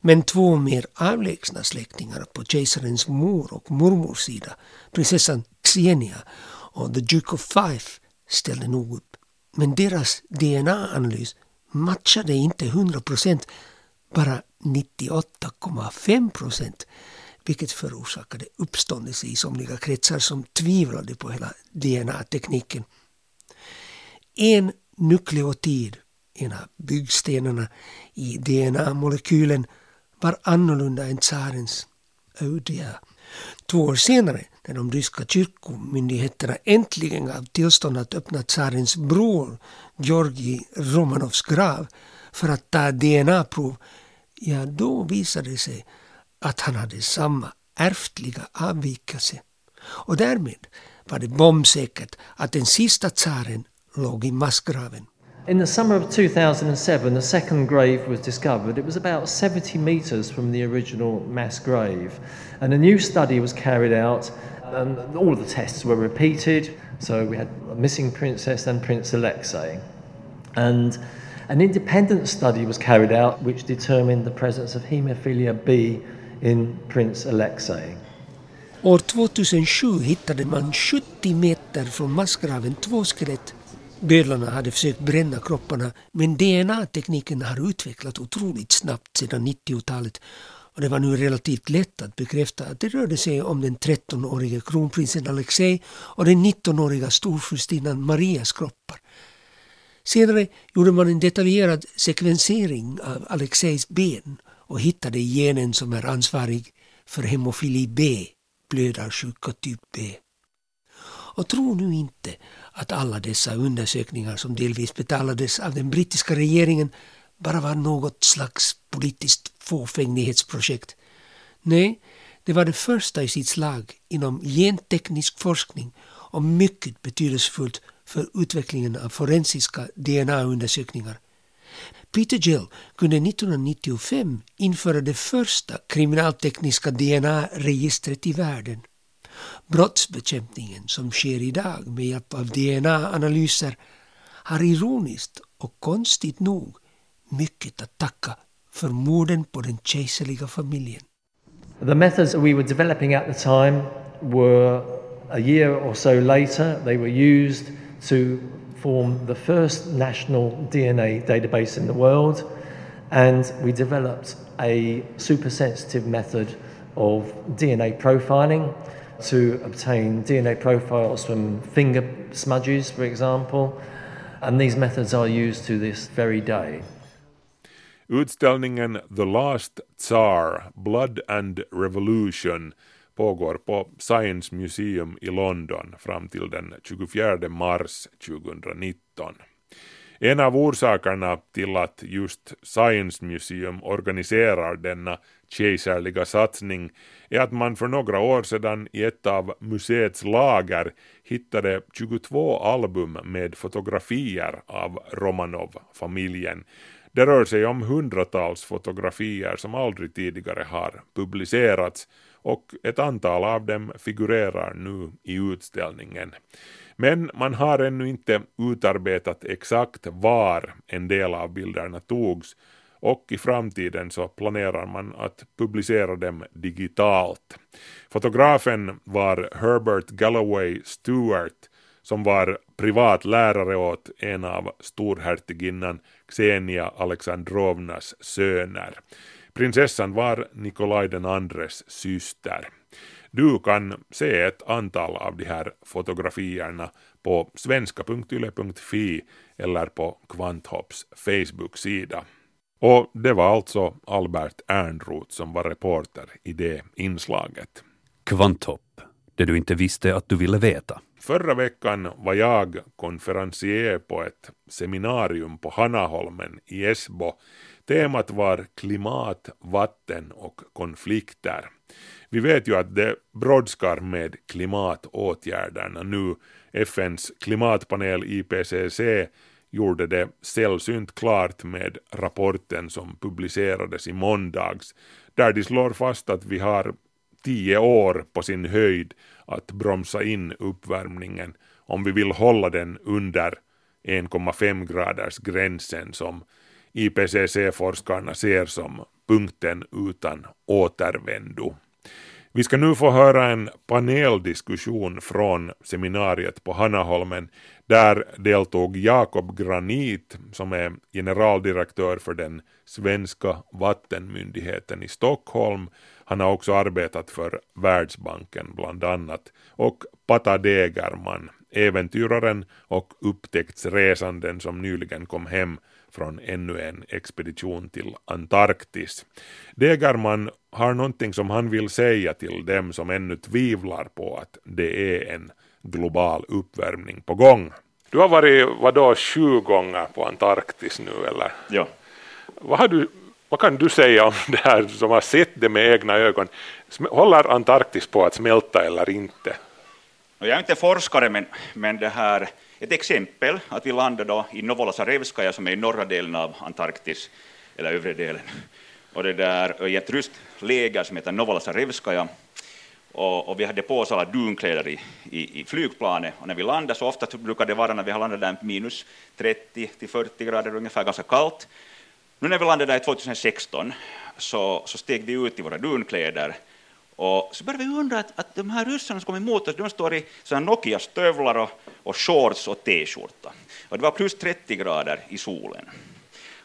Men två mer avlägsna släktingar på kejsarens mor och mormors sida, prinsessan Xenia och the Duke of Fife, ställde nog upp. Men deras DNA-analys matchade inte 100 procent, bara 98,5 procent vilket förorsakade uppståndelse i somliga kretsar som tvivlade på hela DNA-tekniken. En nukleotid, en av byggstenarna i DNA-molekylen, var annorlunda än tsarens, Eudia. Två år senare, när de ryska kyrkomyndigheterna äntligen gav tillstånd att öppna tsarens bror Georgij Romanovs grav för att ta DNA-prov, ja då visade det sig att han hade samma ärftliga avvikelse. Och därmed var det bombsäkert att den sista tsaren låg i massgraven. In the summer of 2007, the second grave was discovered. It was about 70 metres from the original mass grave. And a new study was carried out, and all the tests were repeated. So we had a missing princess and Prince Alexei. And an independent study was carried out which determined the presence of haemophilia B in Prince Alexei. År 2007 hittade man 70 meter från massgraven två skelett. Bödlarna hade försökt bränna kropparna men DNA-tekniken har utvecklats otroligt snabbt sedan 90-talet och det var nu relativt lätt att bekräfta att det rörde sig om den 13-årige kronprinsen Alexei och den 19-åriga storfurstinnan Marias kroppar. Senare gjorde man en detaljerad sekvensering av Alexeis ben och hittade genen som är ansvarig för hemofili B, blödarsjuka typ B. Och tro nu inte att alla dessa undersökningar som delvis betalades av den brittiska regeringen bara var något slags politiskt fåfänglighetsprojekt. Nej, det var det första i sitt slag inom genteknisk forskning och mycket betydelsefullt för utvecklingen av forensiska DNA-undersökningar. Peter Gill kunde 1995 införa det första kriminaltekniska DNA-registret i världen. Brottsbekämpningen som sker idag med hjälp av DNA-analyser har ironiskt och konstigt nog mycket att tacka för morden på den kejserliga familjen. The methods we were developing at the time were a year or so later, they were used to form the first national DNA database in the world, and we developed a super sensitive method of DNA profiling to obtain DNA profiles from finger smudges, for example, and these methods are used to this very day. Utställningen The Last Tsar, Blood and Revolution pågår på Science Museum i London fram till den 24 mars 2019. En av orsakerna till att just Science Museum organiserar denna kejserliga satsning är att man för några år sedan i ett av museets lager hittade 22 album med fotografier av Romanov-familjen. Det rör sig om hundratals fotografier som aldrig tidigare har publicerats och ett antal av dem figurerar nu i utställningen. Men man har ännu inte utarbetat exakt var en del av bilderna togs och i framtiden så planerar man att publicera dem digitalt. Fotografen var Herbert Galloway Stewart som var privat lärare åt en av storhertiginnan Xenia Alexandrovnas söner. Prinsessan var Nikolaj den andres syster. Du kan se ett antal av de här fotografierna på svenska.yle.fi eller på Kvanthopps Facebook-sida. Och det var alltså Albert Ernroth som var reporter i det inslaget. Kvanthopp, det du inte visste att du ville veta. Förra veckan var jag konferencier på ett seminarium på Hanaholmen i Esbo. Temat var klimat, vatten och konflikter. Vi vet ju att det brådskar med klimatåtgärderna nu. FNs klimatpanel IPCC gjorde det sällsynt klart med rapporten som publicerades i måndags, där de slår fast att vi har tio år på sin höjd att bromsa in uppvärmningen om vi vill hålla den under 1,5 graders gränsen som IPCC-forskarna ser som punkten utan återvändo. Vi ska nu få höra en paneldiskussion från seminariet på Hanaholmen. Där deltog Jakob Granit som är generaldirektör för den svenska vattenmyndigheten i Stockholm. Han har också arbetat för Världsbanken bland annat. Och Pata Degerman, äventyraren och upptäcktsresanden som nyligen kom hem från ännu en expedition till Antarktis. Degerman har någonting som han vill säga till dem som ännu tvivlar på att det är en global uppvärmning på gång. Du har varit vadå, sju gånger på Antarktis nu eller? Ja. Vad, du, vad kan du säga om det här som har sett det med egna ögon? Håller Antarktis på att smälta eller inte? Jag är inte forskare men, men det här ett exempel att vi landade då i Novolasarevskaja som är i norra delen av Antarktis, eller övre delen, och det där, i ett ryskt läger som heter Novolasarevskaja. Och, och, vi hade på oss alla dunkläder i, i, i, flygplanet och när vi landade så ofta brukar det vara när vi har landat där minus 30 till 40 grader ungefär, ganska kallt. Nu när vi landade där 2016 så, så steg vi ut i våra dunkläder och så började vi undra att, att de här ryssarna som kom emot oss, de står i Nokia-stövlar och, och shorts och t-skjorta. Och det var plus 30 grader i solen.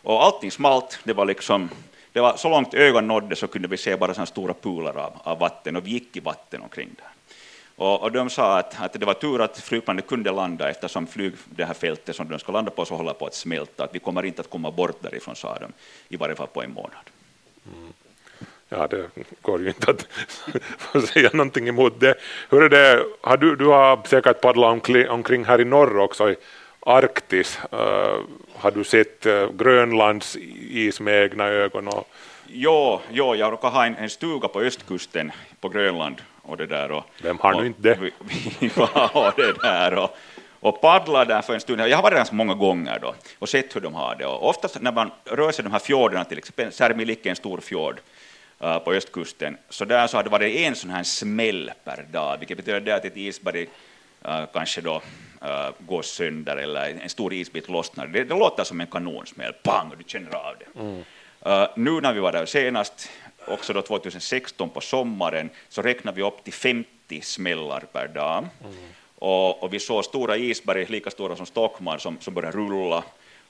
Och allting smalt, det var liksom det var så långt ögon nådde så kunde vi se bara såna stora pooler av, av, vatten och vi gick i vatten omkring där. Och, och de sa att, att, det var tur att flygplanet kunde landa eftersom flyg, det här fältet som de ska landa på så håller på att smälta, att vi kommer inte att komma bort därifrån, sa de, i varje fall på en månad. Mm ja, det går ju inte att säga någonting emot det. Hur är det, har du, du har säkert paddlat omkring, omkring här i norr också i Arktis. Uh, har du sett uh, Grönlands is med egna ögon? Och... Jo, jo, jag råkar ha en, en stuga på östkusten på Grönland. Och det där och, Vem har nu inte det? Vi, vi var det där och, och paddla där för en stund. Jag har varit där ganska många gånger då och sett hur de har det. Och oftast när man rör sig de här fjordarna, till exempel Särmilikke är en stor fjord, på östkusten, så där så har det varit en sån här smäll per dag, vilket betyder att ett isberg kanske då går sönder eller en stor isbit lossnar. Det, det låter som en kanonsmäll, pang, och du känner av det. Mm. Nu när vi var där senast, också då 2016 på sommaren, så räknar vi upp till 50 smällar per dag. Mm. Och, och vi såg stora isberg, lika stora som Stockholm, som, som började rulla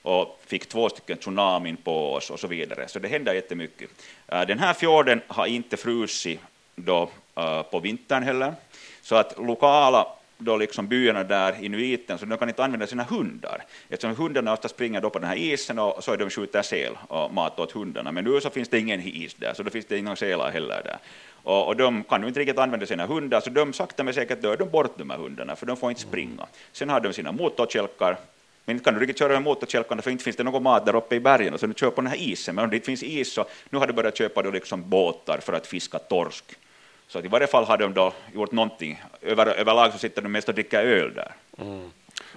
och fick två stycken tsunamin på oss och så vidare. Så det händer jättemycket. Äh, den här fjorden har inte frusit då, äh, på vintern heller, så att lokala då liksom byarna där, inuiten, så de kan inte använda sina hundar. Eftersom hundarna ofta springer då på den här isen och så är de skjuter säl och mat åt hundarna. Men nu så finns det ingen is där, så då finns det inga sälar heller där. Och, och de kan ju inte riktigt använda sina hundar, så de sakta men säkert dör de bort de här hundarna, för de får inte springa. Sen har de sina motorkälkar, men inte kan du riktigt köra med motorkälkarna för inte finns det någon mat där uppe i bergen, så du kör på den här isen. Men om det inte finns is så nu har de börjat köpa då liksom båtar för att fiska torsk. Så att i varje fall har de då gjort någonting. Över, överlag så sitter de mest och dricker öl där. Mm.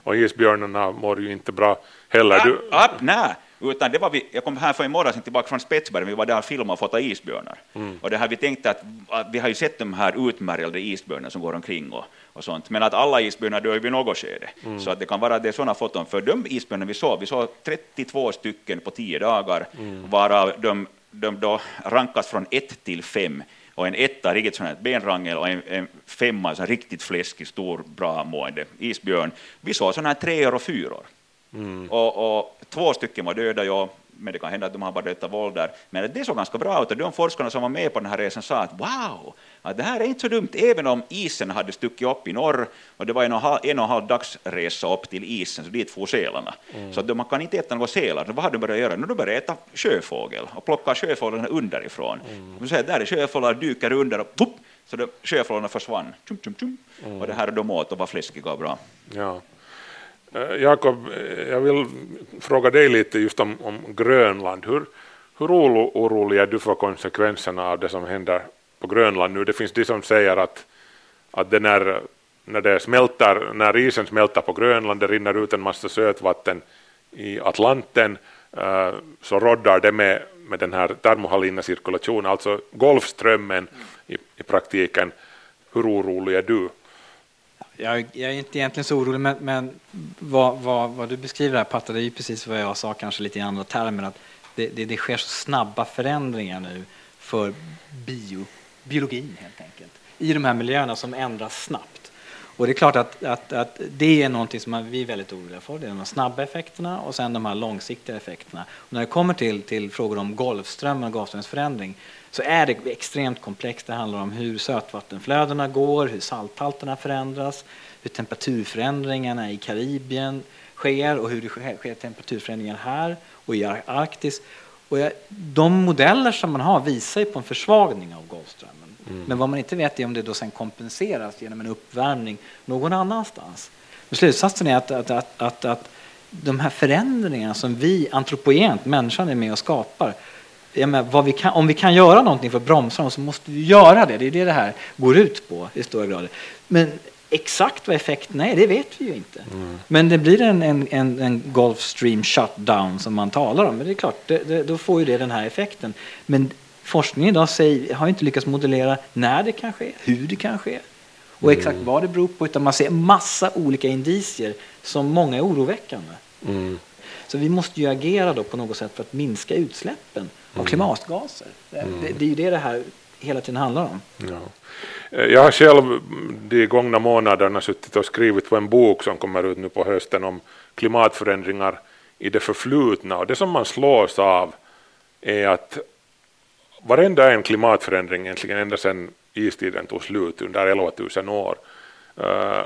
Och isbjörnarna mår ju inte bra heller. Du... Upp, nej, utan det var vi, jag kom här för en morgon sedan tillbaka från Spetsbergen, vi var där och filmade och fotade isbjörnar. Mm. Och det har vi tänkt att, att, vi har ju sett de här utmärglade isbjörnarna som går omkring och, och sånt, men att alla isbjörnar dör vid något skede. Mm. Så att det kan vara det sådana foton, för de isbjörnar vi såg, vi såg 32 stycken på 10 dagar, mm. varav de, de då rankas från 1 till 5 och en etta, riktigt sån här benrangel, och en, en femma, så riktigt fläskig, stor, bra mående isbjörn. Vi såg sådana här treor och fyror. Mm. Och, och, två stycken var döda, ja, men det kan hända att de har bara dött av våld Men det såg ganska bra ut, och de forskarna som var med på den här resan sa att wow, att det här är inte så dumt, även om isen hade stuckit upp i norr, och det var en och, halv, en och en halv dagsresa upp till isen, så dit for sälarna. Mm. Så att man kan inte äta några sälar, vad har de börjat göra? Nu de börjat äta sjöfågel, och plocka sjöfåglarna underifrån. Mm. De säger, där är sjöfåglar, dyker under, och pop, så de, sjöfåglarna försvann. Tjum, tjum, tjum. Mm. Och det här är de åt och var fläskiga och bra. Ja. Eh, Jakob, eh, jag vill fråga dig lite just om, om Grönland. Hur, hur orolig är du för konsekvenserna av det som händer på Grönland nu? Det finns de som säger att, att det när, när, det smälter, när isen smälter på Grönland, det rinner ut en massa sötvatten i Atlanten, eh, så roddar det med, med den här termohalina cirkulationen, alltså Golfströmmen i, i praktiken. Hur orolig är du? Jag, jag, är inte egentligen så orolig, men, men vad, vad, vad, du beskriver här Patta, det är ju precis vad jag sa, kanske lite i andra termer, att det, det, det sker så snabba förändringar nu för bio, biologin helt enkelt, i de här miljöerna som ändras snabbt. Och det är klart att, att, att det är någonting som vi är väldigt oroliga för, det är de snabba effekterna och sen de här långsiktiga effekterna. Och när det kommer till, till frågor om Golfströmmen och gasströmsförändring så är det extremt komplext. Det handlar om hur sötvattenflödena går, hur salthalterna förändras, hur temperaturförändringarna i Karibien sker och hur det sker temperaturförändringar här och i Arktis. Och de modeller som man har visar på en försvagning av Golfströmmen. Mm. Men vad man inte vet är om det då sen kompenseras genom en uppvärmning någon annanstans. Men slutsatsen är att, att, att, att, att de här förändringarna som vi antropogent, människan, är med och skapar menar, vi kan, om vi kan göra någonting för att bromsa dem så måste vi göra det. Det är det det här går ut på i stora grad. Men exakt vad effekterna är, det vet vi ju inte. Mm. Men det blir en, en, en, en Gulfstream shutdown som man talar om. Men det är klart, det, det, då får ju det den här effekten. Men forskningen idag säger, har inte lyckats modellera när det kan ske, hur det kan ske och exakt mm. vad det beror på. Utan man ser massa olika indicier som många är oroväckande. Mm. Så vi måste ju agera då på något sätt för att minska utsläppen av mm. klimatgaser. Mm. Det, det, är ju det det här hela tiden handlar om. Ja. Eh, jag har själv de gångna månaderna suttit och skrivit på en bok som kommer ut nu på hösten om klimatförändringar i det förflutna och det som man slås av är att varenda en klimatförändring egentligen ända sedan istiden tog slut under 11 000 år uh,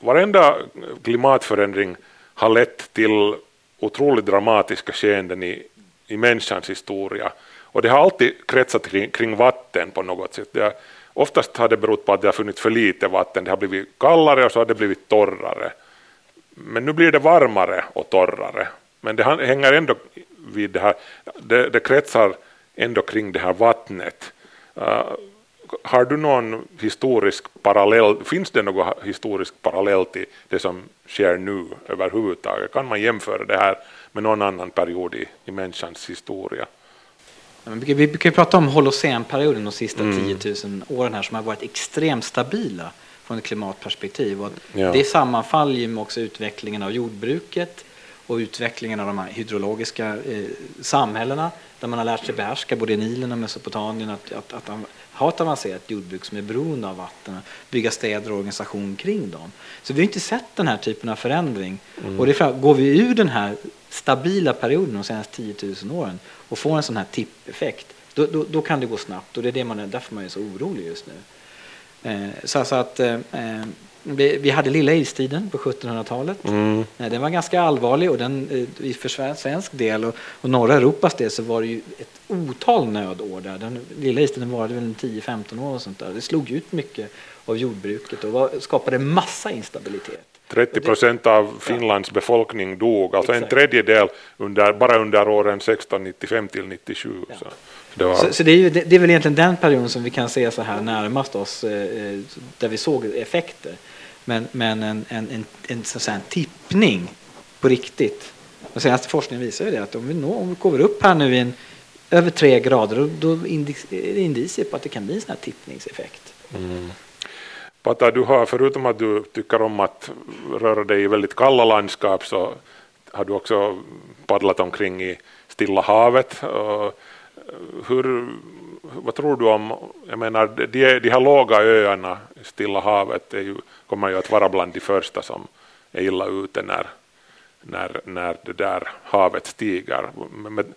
varenda klimatförändring har lett till otroligt dramatiska skeenden i, i människans historia. Och det har alltid kretsat kring, kring vatten på något sätt. Det oftast har det berott på att det har funnits för lite vatten. Det har blivit kallare och så har det blivit torrare. Men nu blir det varmare och torrare. Men det hänger ändå vid det här, det, det kretsar ändå kring det här vattnet. Uh, har du någon historisk parallell, finns det någon historisk parallell till det som sker nu överhuvudtaget? Kan man jämföra det här med någon annan period i, i människans historia? Vi brukar prata om holocenperioden de sista mm. 10 000 åren här som har varit extremt stabila från ett klimatperspektiv. Och ja. Det sammanfaller med också utvecklingen av jordbruket och utvecklingen av de här hydrologiska eh, samhällena där man har lärt sig behärska både Nilen och Mesopotamien att, att, att ha ett avancerat jordbruk som är beroende av vatten, bygga städer och organisation kring dem. Så vi har inte sett den här typen av förändring. Mm. Och det är går vi ur den här stabila perioden de senaste 10 000 åren och får en sån här tippeffekt, då, då, då kan det gå snabbt och det är det man är, därför man är så orolig just nu. Eh, så alltså att eh, eh vi, vi hade lilla istiden på 1700-talet. Mm. Den var ganska allvarlig och den, eh, för svensk del och, och norra Europas del så var det ju ett otal nödår där. Den lilla istiden varade väl 10-15 år och sånt där. Det slog ut mycket av jordbruket och var, skapade massa instabilitet. 30 procent av Finlands befolkning dog, alltså en tredjedel under, bara under åren 1695 till 97. Ja. Så, det, var... så, så det, är ju, det, det, är väl egentligen den perioden som vi kan se så här närmast oss, eh, där vi såg effekter. Men, men en, en, en, en, så en tippning på riktigt. Den senaste forskningen visar ju det att om vi, når, om vi kommer upp här nu i en, över tre grader då, då är det indicier på att det kan bli en sån här tippningseffekt. Mm. Pata, du har förutom att du tycker om att röra dig i väldigt kalla landskap så har du också paddlat omkring i Stilla havet. Hur, vad tror du om, jag menar de, de här låga öarna i Stilla havet är ju, kommer ju att vara bland de första som är illa ute när, när, när det där havet stiger. Men,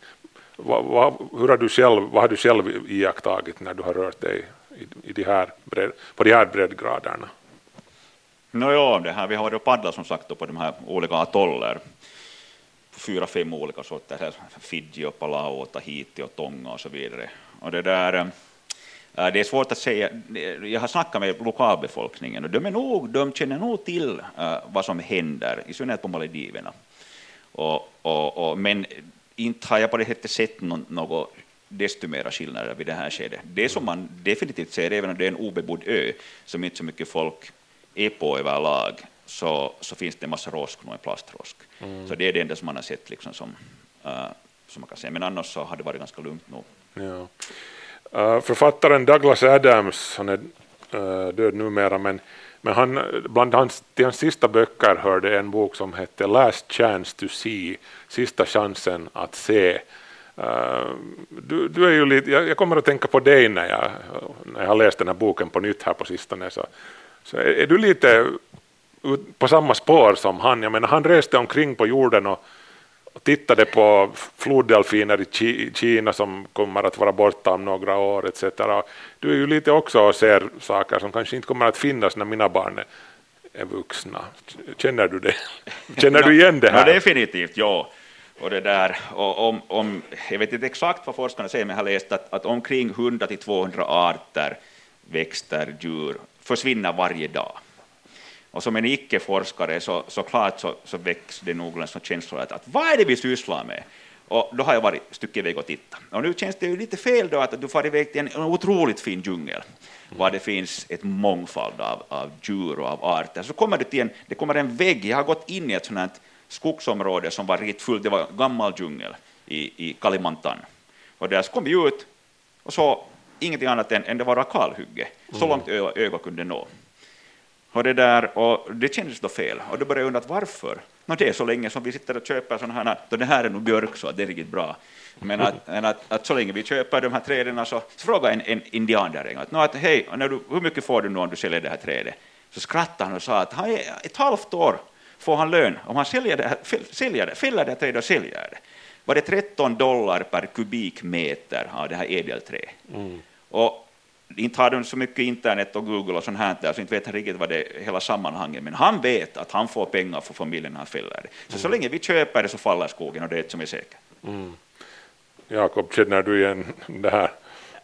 vad, vad, hur har du själv, vad har du själv iakttagit när du har rört dig i, i de här bred, på de här breddgraderna? No, ja, det här, vi har paddlat som sagt på de här olika atoller fyra, fem olika sorter, Fiji, och Palau och Tahiti och Tonga och så vidare. Och det, där, eh, det är svårt att säga, jag har snackat med lokalbefolkningen och de, är nog, de känner nog till eh, vad som händer, i synnerhet på Maldiverna. Och, och, och, men inte har jag på det sättet sett något desto mera skillnader vid det här skedet. Det som man definitivt ser, även om det är en obebodd ö som inte så mycket folk är på överlag, så, så finns det en massa rosk, en plastrosk. Mm. Så det är det enda som man har sett liksom som, uh, som man kan säga. Men annars så har det varit ganska lugnt nog. Ja. Uh, författaren Douglas Adams, han är uh, död numera, men, men han, bland hans, till hans sista böcker hörde en bok som hette Last Chance to See, Sista chansen att se. Uh, du, du är ju lite, jag, jag, kommer att tänka på dig när jag, när jag har läst den här boken på nytt här på sistone. Så, så är, är du lite på samma spår som han. Jag menar, han reste omkring på jorden och, och tittade på floddelfiner i Kina som kommer att vara borta om några år etc. Du är ju lite också och ser saker som kanske inte kommer att finnas när mina barn är vuxna. Känner du det? Känner du igen det här? No, definitivt, ja. Och det där, och om, om, jag vet inte exakt vad forskarna säger, men jag har läst att, att omkring 100 till 200 arter växter, djur försvinner varje dag. Och som en icke-forskare så, så klart så, så väcks det nog en känsla att, att vad är det vi sysslar med? Och då har jag varit stycke iväg och tittat. Och nu känns det ju lite fel då att du far iväg till en, en otroligt fin djungel, mm. var det finns ett mångfald av, av djur och av arter. Så kommer du till en, det kommer en vägg, jag har gått in i ett sånt här skogsområde som var riktigt fullt, det var gammal djungel i, i Kalimantan. Och där så kom vi ut och så ingenting annat än, än det var kalhygge, så mm. långt ögat kunde nå. Och det, där, och det kändes då fel, och då började jag undra varför. No, det är så länge som vi sitter och köper sådana här, då det här är nog björk så det är riktigt bra. Men att, att, att, så länge vi köper de här träden så, så frågade en, en indian där en gång att, no, att hej, när du, hur mycket får du nu om du säljer det här trädet? Så skrattade han och sa att han är ett halvt år får han lön om han säljer det, säljer det, fäller det här trädet och säljer det. Var det 13 dollar per kubikmeter av det här ädelträ. Mm. Och inte har de så mycket internet och Google och sånt här, där, så inte vet han riktigt vad det är hela sammanhanget, men han vet att han får pengar för familjen när han fäller det. Så mm. så länge vi köper det så faller skogen och det är det som är säkert. Mm. Jakob, känner du igen det här?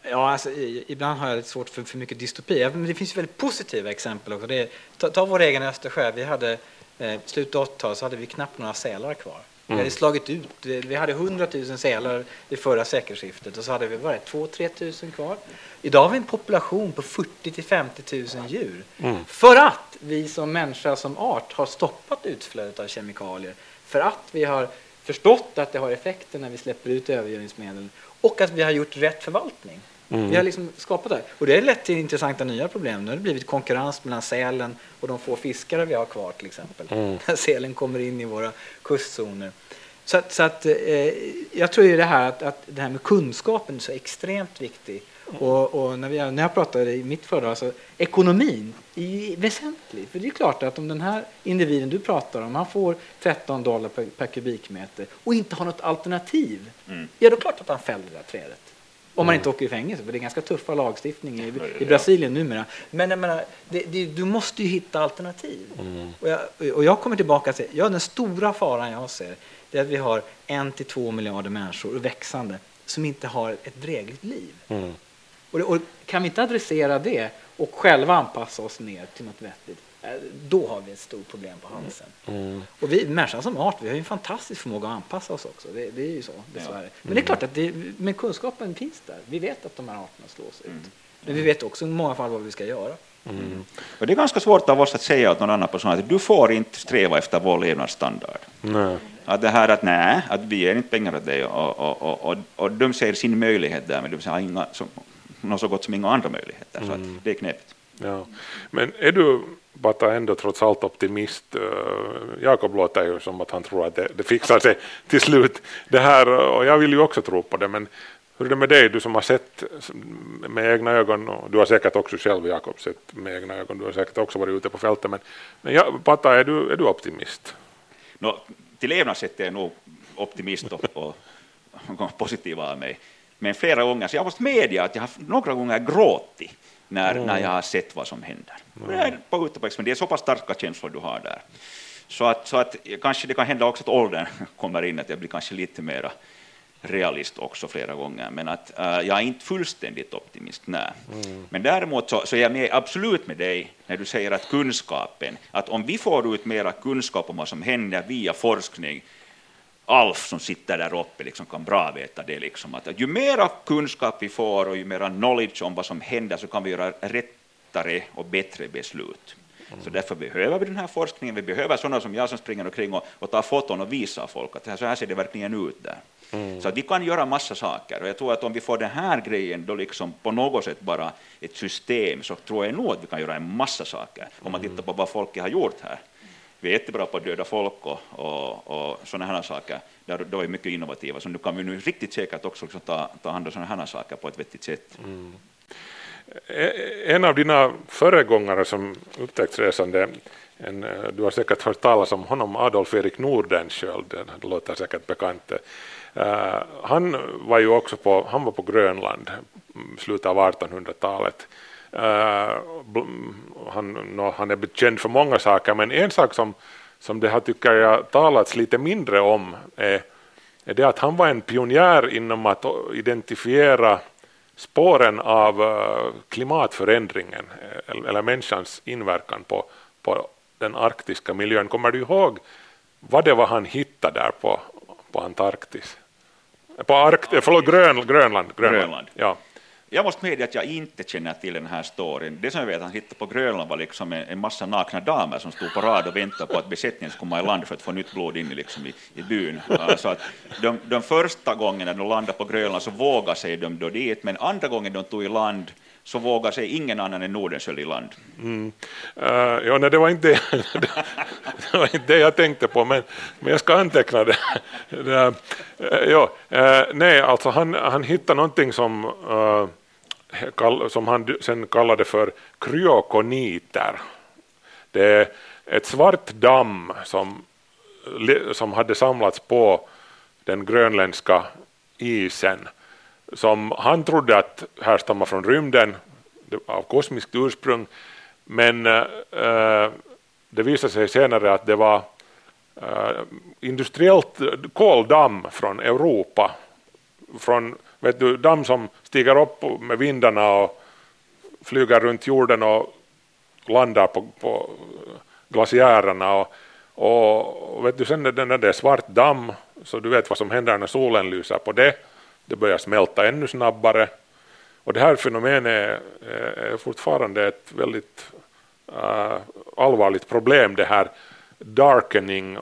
Ja, alltså, ibland har jag lite svårt för för mycket dystopi, men det finns väldigt positiva exempel också. Det ta, ta vår egen Östersjö, vi hade eh, slutet av 80-talet så hade vi knappt några sälar kvar. Vi hade mm. slagit ut, vi hade 100 000 sälar i förra sekelskiftet och så hade vi bara 2-3 tusen kvar. Idag har vi en population på 40 till 50 000 djur. Mm. För att vi som människa som art har stoppat utflödet av kemikalier. För att vi har förstått att det har effekter när vi släpper ut övergödningsmedel och att vi har gjort rätt förvaltning. Mm. Vi har liksom skapat det. Och det har lett till intressanta nya problem. Nu har det blivit konkurrens mellan sälen och de få fiskare vi har kvar till exempel. Mm. När sälen kommer in i våra kustzoner. Så att, så att eh, jag tror ju det här att, att det här med kunskapen är så extremt viktig. Och, och, när, vi, när jag pratade i mitt föredrag, alltså, ekonomin är ju väsentlig. För det är klart att om den här individen du pratar om, han får 13 dollar per, per kubikmeter och inte har något alternativ, Mm. ja då är det klart att han fäller det där trädet. Om man Mm. inte åker i fängelse, för det är ganska tuffa lagstiftning i, i Brasilien numera. Men jag menar, det, det, du måste ju hitta alternativ. Och jag, och jag kommer tillbaka till, ja, den stora faran jag ser, det är att vi har en till två miljarder människor, växande, som inte har ett drägligt liv. Mm. Och, och kan vi inte adressera det och själva anpassa oss ner till något vettigt, då har vi ett stort problem på halsen. Mm. Och vi, människan som art, vi har ju en fantastisk förmåga att anpassa oss också. Det, det är ju så, dessvärre. Men det är klart att det, men kunskapen finns där. Vi vet att de här arterna slås ut. Men vi vet också i många fall vad vi ska göra. Mm. Och det är ganska svårt av oss att säga åt någon annan person att du får inte sträva efter vår levnadsstandard. Nej. Att det här att nej, att vi ger inte pengar åt dig och, och, och, och, och de ser sin möjlighet där, men de har inga, som, något så gott som inga andra möjligheter. Så Mm. att det är knepigt. Ja. Men är du, Bata, ändå trots allt optimist? Eh, Jakob låter ju som att han tror att det, det fixar sig till slut. Det här, eh, och jag vill ju också tro på det, men hur är det med dig, du som har sett med egna ögon, och du har säkert också själv, Jakob, sett med egna ögon, du har säkert också varit ute på fältet, men, men ja, Bata, är du, är du optimist? No, till levnadssätt är jag nog optimist och, och, och positiv av mig. Men flera gånger, så jag måste medge att jag har några gånger gråtit när, Mm. när jag har sett vad som händer. Och det är på utomlands, men det är så pass starka känslor du har där. Så att, så att kanske det kan hända också att åldern kommer in, att jag blir kanske lite mera realist också flera gånger, men att äh, jag är inte fullständigt optimist, nej. Mm. Men däremot så, så är jag med, absolut med dig när du säger att kunskapen, att om vi får ut mera kunskap om vad som händer via forskning, Alf som sitter där uppe liksom kan bra veta det, liksom, att ju mera kunskap vi får och ju mera knowledge om vad som händer så kan vi göra rättare och bättre beslut. Så därför behöver vi den här forskningen, vi behöver sådana som jag som springer omkring och, och tar foton och visar folk att så här ser det verkligen ut där. Så att vi kan göra massa saker och jag tror att om vi får den här grejen då liksom på något sätt bara ett system så tror jag nog att vi kan göra en massa saker om man tittar på vad folket har gjort här. Vi är jättebra på att döda folk och, och, och sådana här saker. Där, då är mycket innovativa, så nu kan vi nu riktigt säkert också liksom ta, ta hand om sådana här saker på ett vettigt sätt. Mm. En av dina föregångare som upptäcktsresande, en, du har säkert hört talas om honom, Adolf Erik Nordenskiöld, det låter säkert bekant. Uh, han var ju också på, han var på Grönland, mm, slutet av 1800-talet. Eh, han, nå, han är känd för många saker, men en sak som, som det har tycker jag talats lite mindre om är, är det att han var en pionjär inom att identifiera spåren av eh, klimatförändringen eh, eller, eller människans inverkan på, på den arktiska miljön. Kommer du ihåg vad det var han hittade där på, på Antarktis? På Arkt, förlåt, Grön, Grönland, Grönland. Grönland. Ja. Jag måste medge att jag inte känner till den här storyn. Det som jag vet att han hittade på Grönland var liksom en, en massa nakna damer som stod på rad och väntade på att besättningen skulle komma i land för att få nytt blod in i, liksom i, i byn. Alltså att de, de första gångerna de landade på Grönland så vågade sig de då dit, men andra gången de tog i land så vågade sig ingen annan än Nordenskiöld i land. Mm. Uh, ja, nej, det, var inte, det var inte det jag tänkte på, men, men jag ska anteckna det. det uh, ja, uh, nej, alltså han, han hittade någonting som, uh, som han sen kallade för kryokoniter. Det är ett svart damm som, som hade samlats på den grönländska isen som han trodde att härstammar från rymden av kosmiskt ursprung men äh, det visade sig senare att det var äh, industriellt koldamm från Europa från vet du, damm som stiger upp med vindarna och flyger runt jorden och landar på, på glaciärerna och, och vet du, sen när det är svart damm så du vet vad som händer när solen lyser på det det börjar smälta ännu snabbare. Och det här fenomenet är, är fortfarande ett väldigt uh, allvarligt problem, det här darkening,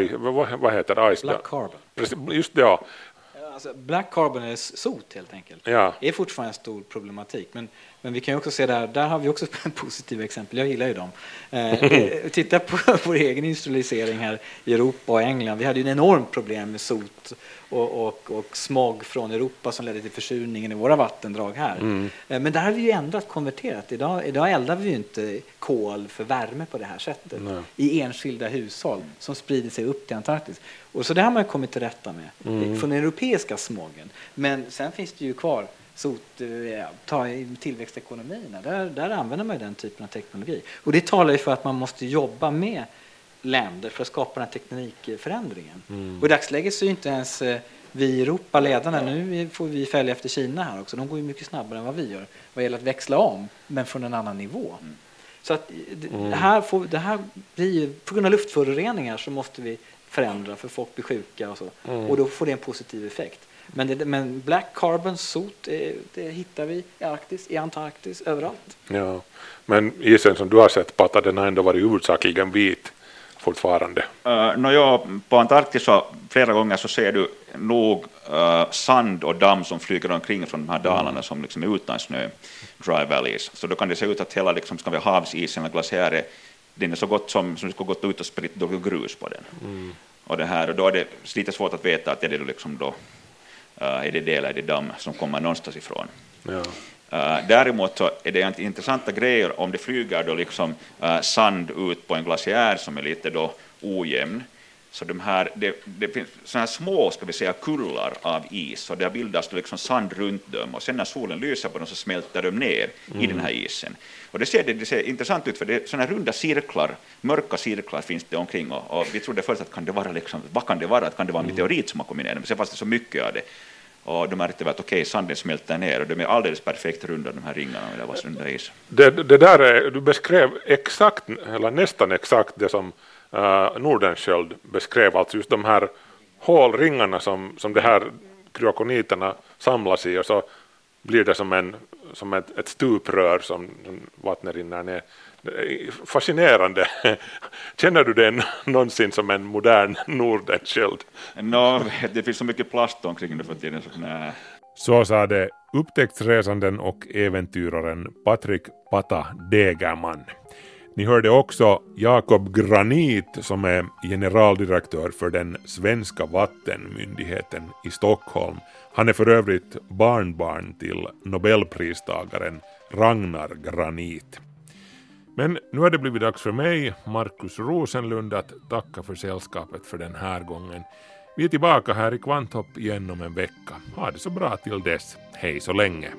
I, vad, vad heter det? Ice, Black carbon. Just det, ja. Alltså, black carbon är sot helt enkelt. Ja. Det är fortfarande en stor problematik. Men, men vi kan också se där, där har vi också positiva exempel. Jag gillar ju dem. Eh, titta på vår egen industrialisering här i Europa och England. Vi hade ju en enormt problem med sot och, och, och smog från Europa som ledde till försurningen i våra vattendrag här. Mm. Eh, Men där har vi ju ändrat, konverterat. Idag, idag eldar vi ju inte kol för värme på det här sättet Nej. i enskilda hushåll som sprider sig upp till Antarktis. Och så det har man ju kommit till rätta med Mm. från den europeiska smogen. Men sen finns det ju kvar sot, eh, ja, ta tillväxtekonomierna. Där, där använder man ju den typen av teknologi. Och det talar ju för att man måste jobba med länder för att skapa den här teknikförändringen. Mm. Och i dagsläget så är ju inte ens eh, vi i Europa ledarna. Nu får vi följa efter Kina här också. De går ju mycket snabbare än vad vi gör vad gäller att växla om, men från en annan nivå. Så att det, Mm. det här får, det här blir ju, på grund av luftföroreningar så måste vi förändra för folk blir sjuka och så. Mm. Och då får det en positiv effekt. Men, det, men black carbon sot, det hittar vi i Arktis, i Antarktis, överallt. Ja. Men isen som du har sett Patta, den har ändå varit huvudsakligen vit fortfarande. Uh, no, ja, på Antarktis så flera gånger så ser du nog eh, sand och damm som flyger omkring från de här dalarna som liksom är utan snö, dry valleys. Så då kan det se ut att hela liksom, ska vi, havsisen eller glaciären, den är så gott som, som det skulle gått ut och spritt grus på den. Mm. Och, det här, och då är det lite svårt att veta att är det liksom då, är det det eller är det damm som kommer någonstans ifrån. Ja. Uh, däremot så är det int- intressanta grejer om det flyger då liksom uh, sand ut på en glaciär som är lite då ojämn. Så de här, det, det finns såna här små ska vi säga, kullar av is och det har bildats då liksom sand runt dem och sen när solen lyser på dem så smälter de ner i Mm. den här isen. Och det ser, det, det ser intressant ut för det är här runda cirklar, mörka cirklar finns det omkring och, och vi trodde först att kan det vara liksom, vad kan det vara, att kan det vara en meteorit som har kommit ner, men sen fanns det så mycket av det. Och då märkte att okej, sanden smälter ner och de är alldeles perfekt runda de här ringarna med där runda is. Det, det där är, du beskrev exakt, eller nästan exakt det som uh, Nordenskiöld beskrev, alltså just de här hålringarna som, som de här kryokoniterna samlas i och så blir det som, en, som ett, ett stuprör som vattnet rinner ner. Fascinerande. Känner du det någonsin som en modern Nordenskiöld? No, det finns så mycket plast omkring nu för tiden så nej. Så sa det upptäcktsresanden och äventyraren Patrik Pata Degerman. Ni hörde också Jakob Granit som är generaldirektör för den svenska vattenmyndigheten i Stockholm. Han är för övrigt barnbarn till nobelpristagaren Ragnar Granit. Men nu har det blivit dags för mig, Markus Rosenlund, att tacka för sällskapet för den här gången. Vi är tillbaka här i Kvanthopp igen om en vecka. Ha det så bra till dess. Hej så länge.